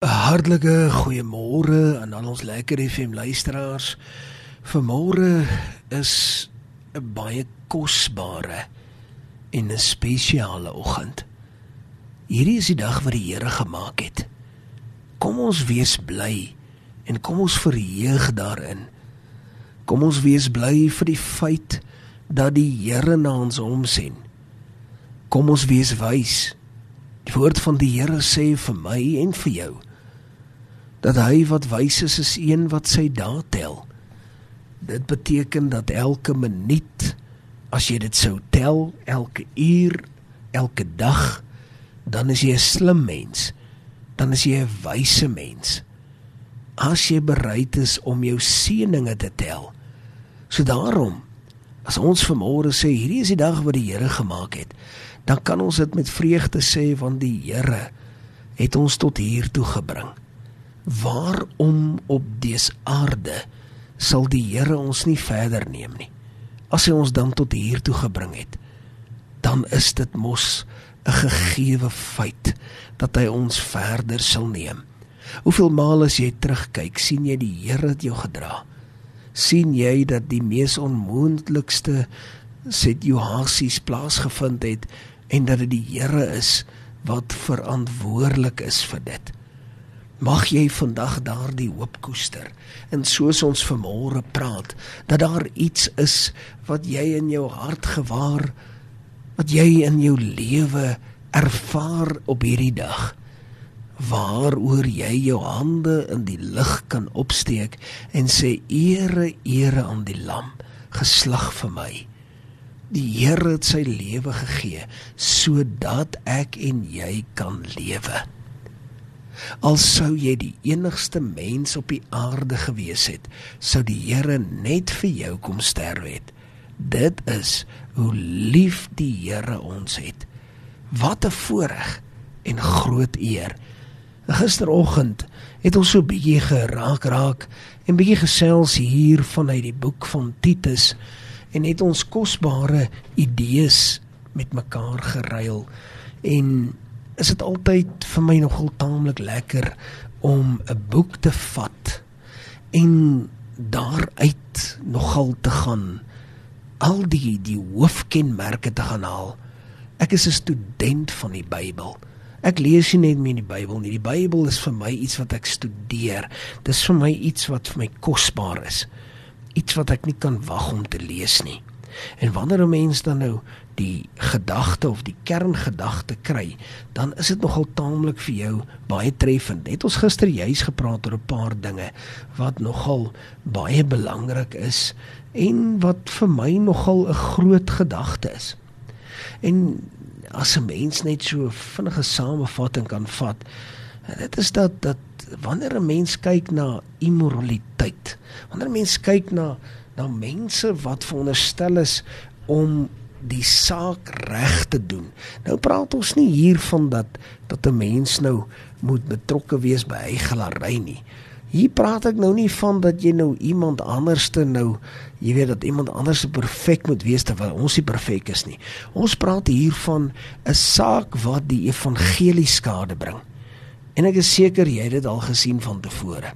'n Hartlike goeiemôre aan al ons lekker FM luisteraars. Vanmôre is 'n baie kosbare en 'n spesiale oggend. Hierdie is die dag wat die Here gemaak het. Kom ons wees bly en kom ons verheug daarin. Kom ons wees bly vir die feit dat die Here na ons omsien. Kom ons wees wys. Die woord van die Here sê vir my en vir jou dat hy wat wys is is een wat sy dae tel. Dit beteken dat elke minuut as jy dit sou tel, elke uur, elke dag, dan is jy 'n slim mens. Dan is jy 'n wyse mens. As jy bereid is om jou seëninge te tel. So daarom as ons vanmôre sê hierdie is die dag wat die Here gemaak het, dan kan ons dit met vreugde sê want die Here het ons tot hier toe gebring. Waarom op dese aarde sal die Here ons nie verder neem nie? As hy ons dan tot hier toe gebring het, dan is dit mos 'n gegeewe feit dat hy ons verder sal neem. Hoeveel male as jy terugkyk, sien jy die Here het jou gedra? sien jy dat die mees onmoontlikste situasies plaasgevind het en dat dit die Here is wat verantwoordelik is vir dit. Mag jy vandag daardie hoop koester? En soos ons vanmôre praat dat daar iets is wat jy in jou hart gewaar wat jy in jou lewe ervaar op hierdie dag waaroor jy jou hande in die lug kan opsteek en sê ere ere aan die lam geslag vir my. Die Here het sy lewe gegee sodat ek en jy kan lewe Al sou jy die enigste mens op die aarde gewees het, sou die Here net vir jou kom sterf het. Dit is hoe lief die Here ons het. Wat 'n voorreg en groot eer. Gisteroggend het ons so bietjie geraak raak en bietjie gesels hier vanuit die boek van Titus en het ons kosbare idees met mekaar geruil en is dit altyd vir my nogal taamlik lekker om 'n boek te vat en daaruit nogal te gaan al die die hoofkenmerke te gaan haal. Ek is 'n student van die Bybel. Ek lees nie net meer die Bybel nie. Die Bybel is vir my iets wat ek studeer. Dis vir my iets wat vir my kosbaar is. Iets wat ek nie kan wag om te lees nie. En wanneer 'n mens dan nou die gedagte of die kerngedagte kry, dan is dit nogal taamlik vir jou baie treffend. Het ons gister juis gepraat oor 'n paar dinge wat nogal baie belangrik is en wat vir my nogal 'n groot gedagte is. En as 'n mens net so vinnige samevatting kan vat, dit is dat dat wanneer 'n mens kyk na immoraliteit, wanneer 'n mens kyk na na mense wat veronderstel is om die saak reg te doen. Nou praat ons nie hier van dat dat 'n mens nou moet betrokke wees by heigelary nie. Hier praat ek nou nie van dat jy nou iemand anderste nou, jy weet dat iemand anders perfek moet wees terwyl ons nie perfek is nie. Ons praat hier van 'n saak wat die evangelie skade bring. En ek is seker jy het dit al gesien van tevore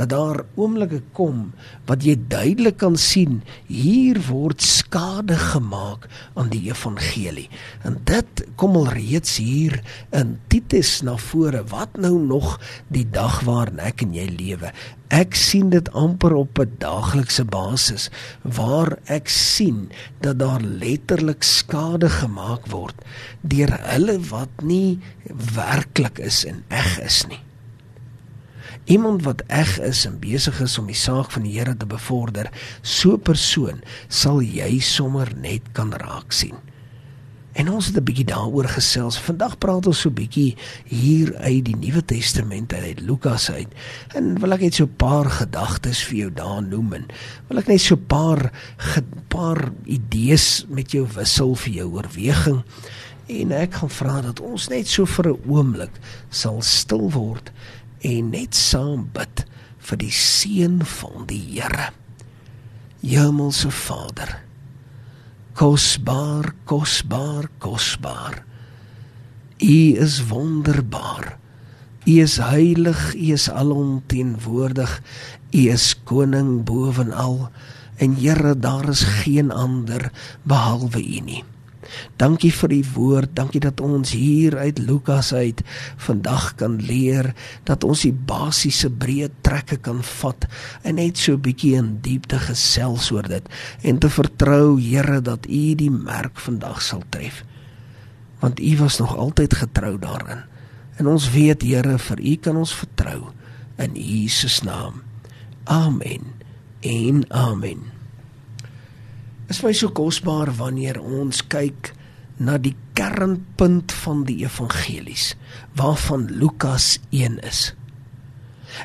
dat daar oomblikke kom wat jy duidelik kan sien hier word skade gemaak aan die evangelie. En dit kom al reeds hier in Titus na vore. Wat nou nog die dag waarin ek en jy lewe? Ek sien dit amper op 'n daaglikse basis waar ek sien dat daar letterlik skade gemaak word deur hulle wat nie werklik is en eg is nie. Iemand wat eg is en besig is om die saak van die Here te bevorder, so 'n persoon sal jy sommer net kan raak sien. En ons het 'n bietjie daaroor gesels. Vandag praat ons so 'n bietjie hier uit die Nuwe Testament uit Lukas uit. En wil ek net so 'n paar gedagtes vir jou daar noem en wil ek net so 'n paar paar idees met jou wissel vir jou oorweging. En ek gaan vra dat ons net so vir 'n oomblik sal stil word en net saam bid vir die seën van die Here. Hemelse Vader, kosbaar, kosbaar, kosbaar. U is wonderbaar. U is heilig, U is alomteenwoordig. U is koning bovenal. En Here, daar is geen ander behalwe U nie. Dankie vir die woord. Dankie dat ons hier uit Lukas uit vandag kan leer dat ons die basiese breë trekke kan vat en net so 'n bietjie in diepte gesels oor dit en te vertrou Here dat U die merk vandag sal tref. Want U was nog altyd getrou daarin. En ons weet Here, vir U kan ons vertrou in Jesus naam. Amen. En amen is vir my so kosbaar wanneer ons kyk na die kernpunt van die evangelies waarvan Lukas 1 is.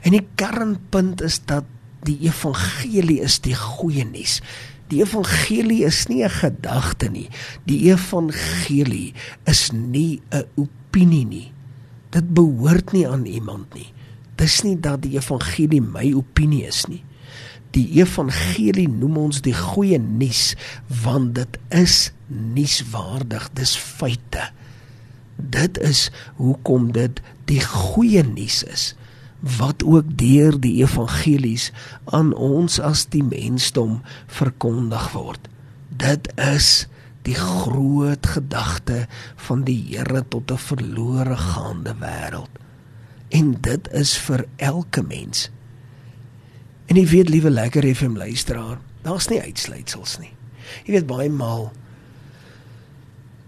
En die kernpunt is dat die evangelie is die goeie nuus. Die evangelie is nie 'n gedagte nie. Die evangelie is nie 'n opinie nie. Dit behoort nie aan iemand nie. Dis nie dat die evangelie my opinie is nie. Die evangelie noem ons die goeie nuus want dit is nuuswaardig, dis feite. Dit is hoekom dit die goeie nuus is wat ook deur die evangelies aan ons as die mensdom verkondig word. Dit is die groot gedagte van die Here tot 'n verlore gaande wêreld. En dit is vir elke mens En jy weet liewe lekker FM luisteraar, daar's nie uitsluitsels nie. Jy weet baie maal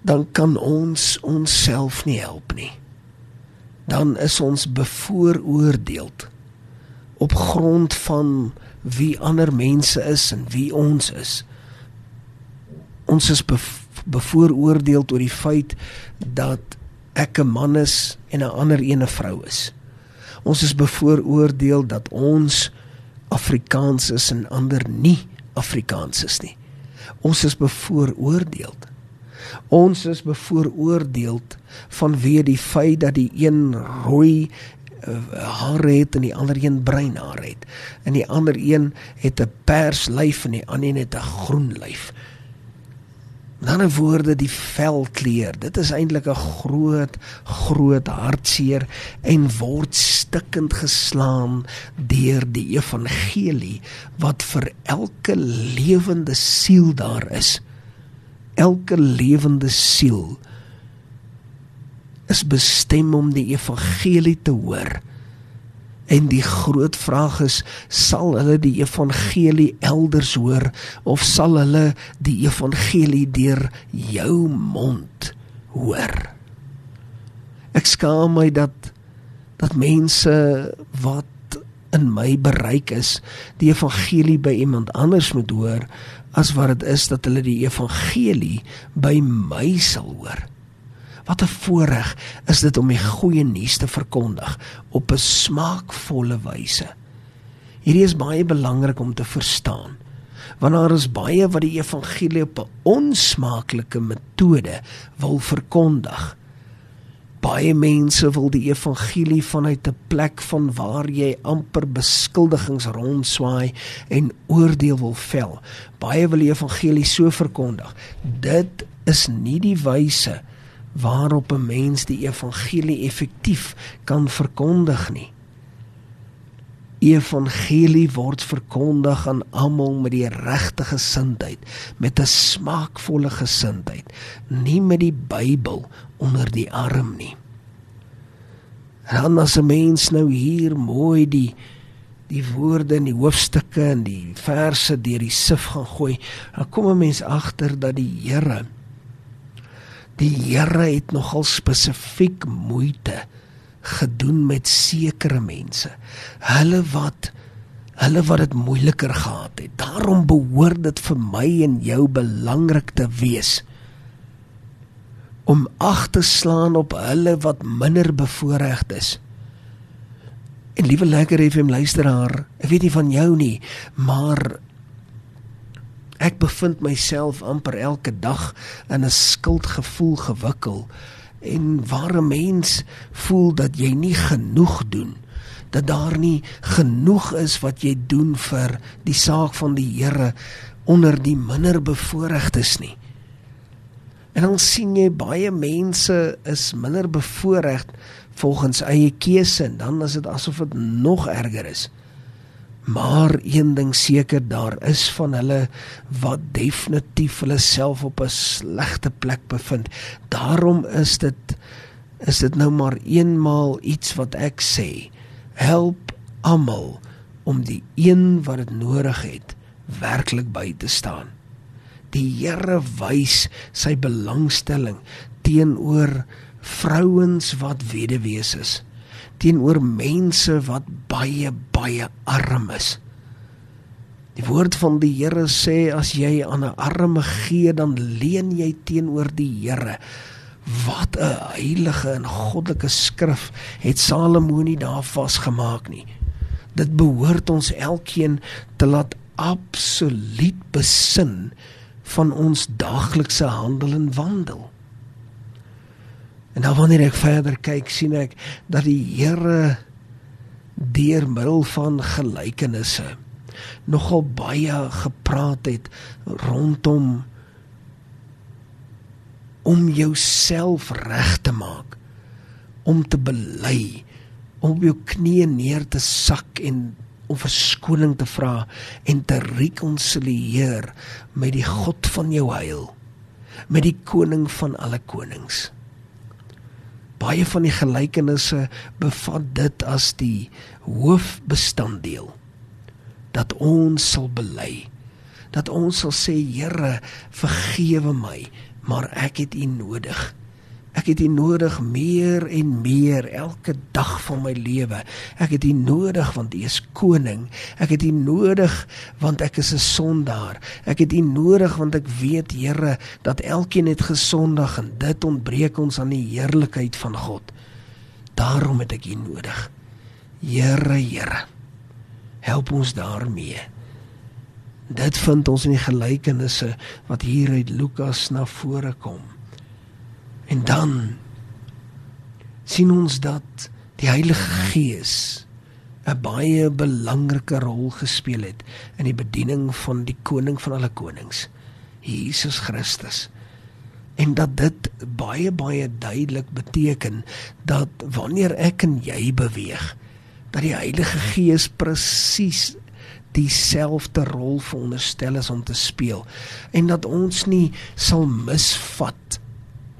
dan kan ons onsself nie help nie. Dan is ons bevooroordeel op grond van wie ander mense is en wie ons is. Ons is bevooroordeel oor die feit dat ek 'n man is en 'n ander een 'n vrou is. Ons is bevooroordeel dat ons Afrikaans is en ander nie Afrikaans is nie. Ons is bevooroordeel. Ons is bevooroordeel vanweë die feit dat die een rooi uh, hare het en die ander een bruin hare het. En die ander een het 'n pers lyf en die ander een het 'n groen lyf. In ander woorde die velkleur, dit is eintlik 'n groot groot hartseer en word stikkend geslaan deur die evangelie wat vir elke lewende siel daar is. Elke lewende siel is bestem om die evangelie te hoor En die groot vraag is sal hulle die evangelie elders hoor of sal hulle die evangelie deur jou mond hoor? Ek skaam my dat dat mense wat in my bereik is die evangelie by iemand anders moet hoor as wat dit is dat hulle die evangelie by my sal hoor. Wat 'n voorreg is dit om die goeie nuus te verkondig op 'n smaakvolle wyse. Hierdie is baie belangrik om te verstaan. Want daar is baie wat die evangelie op 'n onsmaaklike metode wil verkondig. Baie mense wil die evangelie vanuit 'n plek van waar jy amper beskuldigings rondswaai en oordeel wil vel. Baie wil die evangelie so verkondig. Dit is nie die wyse waarop 'n mens die evangelie effektief kan verkondig nie. Evangelie word verkondig aan almal met die regte gesindheid, met 'n smaakvolle gesindheid, nie met die Bybel onder die arm nie. Dan as 'n mens nou hier mooi die die woorde en die hoofstukke en die verse deur die sif gaan gooi, dan kom 'n mens agter dat die Here Die Here het nogal spesifiek moeite gedoen met sekere mense. Hulle wat hulle wat dit moeiliker gehad het. Daarom behoort dit vir my en jou belangrik te wees om ag te slaan op hulle wat minder bevoordeeld is. En liewe lekker FM luisteraar, ek weet nie van jou nie, maar Ek bevind myself amper elke dag in 'n skuldgevoel gewikkel en waar 'n mens voel dat jy nie genoeg doen dat daar nie genoeg is wat jy doen vir die saak van die Here onder die minder bevoorregtes nie. En dan sien jy baie mense is minder bevoorreg volgens eie keuse en dan is dit asof dit nog erger is. Maar een ding seker, daar is van hulle wat definitief hulle self op 'n slegte plek bevind. Daarom is dit is dit nou maar eenmaal iets wat ek sê. Help almal om die een wat dit nodig het werklik by te staan. Die Here wys sy belangstelling teenoor vrouens wat weduwees is teenoor mense wat baie baie arm is. Die woord van die Here sê as jy aan 'n arme gee, dan leen jy teenoor die Here. Wat 'n heilige en goddelike skrif het Salomo nie daar vasgemaak nie. Dit behoort ons elkeen te laat absoluut besin van ons daaglikse handel en wandel. En dan wanneer ek verder kyk, sien ek dat die Here deur middel van gelykenisse nogal baie gepraat het rondom om jouself reg te maak, om te bely, om op jou knieë neer te sak en om verskoning te vra en te rekonsilieer met die God van jou heil, met die koning van alle konings baie van die gelykenisse bevat dit as die hoofbestanddeel. Dat ons sal bely. Dat ons sal sê Here vergewe my maar ek het U nodig Ek het U nodig meer en meer elke dag van my lewe. Ek het U nodig want U is koning. Ek het U nodig want ek is 'n sondaar. Ek het U nodig want ek weet Here dat elkeen het gesondig en dit ontbreek ons aan die heerlikheid van God. Daarom het ek U nodig. Here, Here. Help ons daarmee. Dit vind ons in die gelykenisse wat hier uit Lukas na vore kom. En dan sien ons dat die Heilige Gees 'n baie belangrike rol gespeel het in die bediening van die koning van alle konings, Jesus Christus. En dat dit baie baie duidelik beteken dat wanneer ek en jy beweeg, dat die Heilige Gees presies dieselfde rol veronderstel is om te speel en dat ons nie sal misvat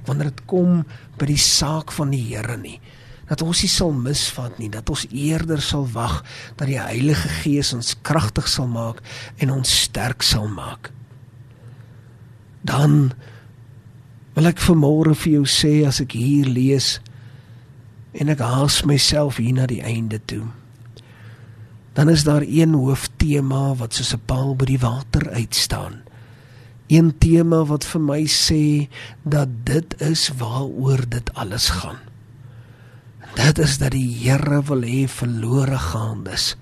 wanneer dit kom by die saak van die Here nie. Dat ons nie sal misvat nie dat ons eerder sal wag dat die Heilige Gees ons kragtig sal maak en ons sterk sal maak. Dan wil ek vanmôre vir jou sê as ek hier lees en ek haas myself hier na die einde toe dan is daar een hooftema wat soos 'n paal by die water uitstaan een tema wat vir my sê dat dit is waaroor dit alles gaan. Dit is dat die Here wil hê verlore gaandes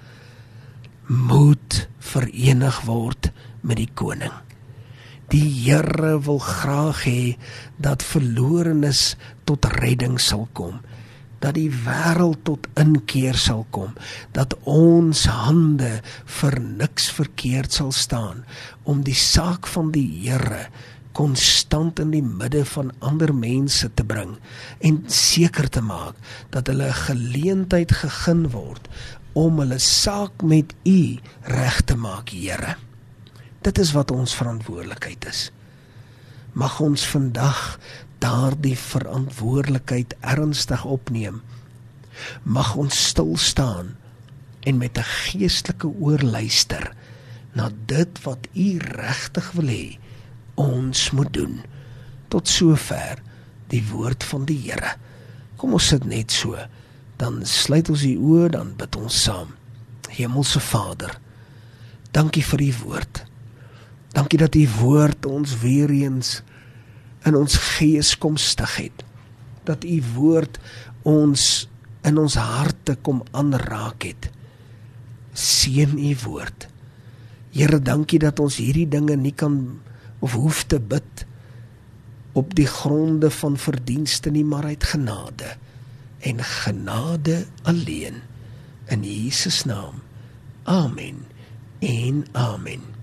moet verenig word met die koning. Die Here wil graag hê dat verlorenes tot redding sal kom dat die wêreld tot inkeer sal kom, dat ons hande vir niks verkeerd sal staan om die saak van die Here konstant in die midde van ander mense te bring en seker te maak dat hulle 'n geleentheid gegee word om hulle saak met U reg te maak, Here. Dit is wat ons verantwoordelikheid is. Mag ons vandag daardie verantwoordelikheid ernstig opneem. Mag ons stil staan en met 'n geestelike oor luister na dit wat U regtig wil hê ons moet doen. Tot sover die woord van die Here. Kom ons sit net so. Dan sluit ons die oë, dan bid ons saam. Hemelse Vader, dankie vir U woord. Dankie dat U woord ons weer eens in ons gees kom stig het dat u woord ons in ons harte kom aanraak het. Seën u woord. Here dankie dat ons hierdie dinge nie kan of hoef te bid op die gronde van verdienste nie maar uit genade en genade alleen. In Jesus naam. Amen en amen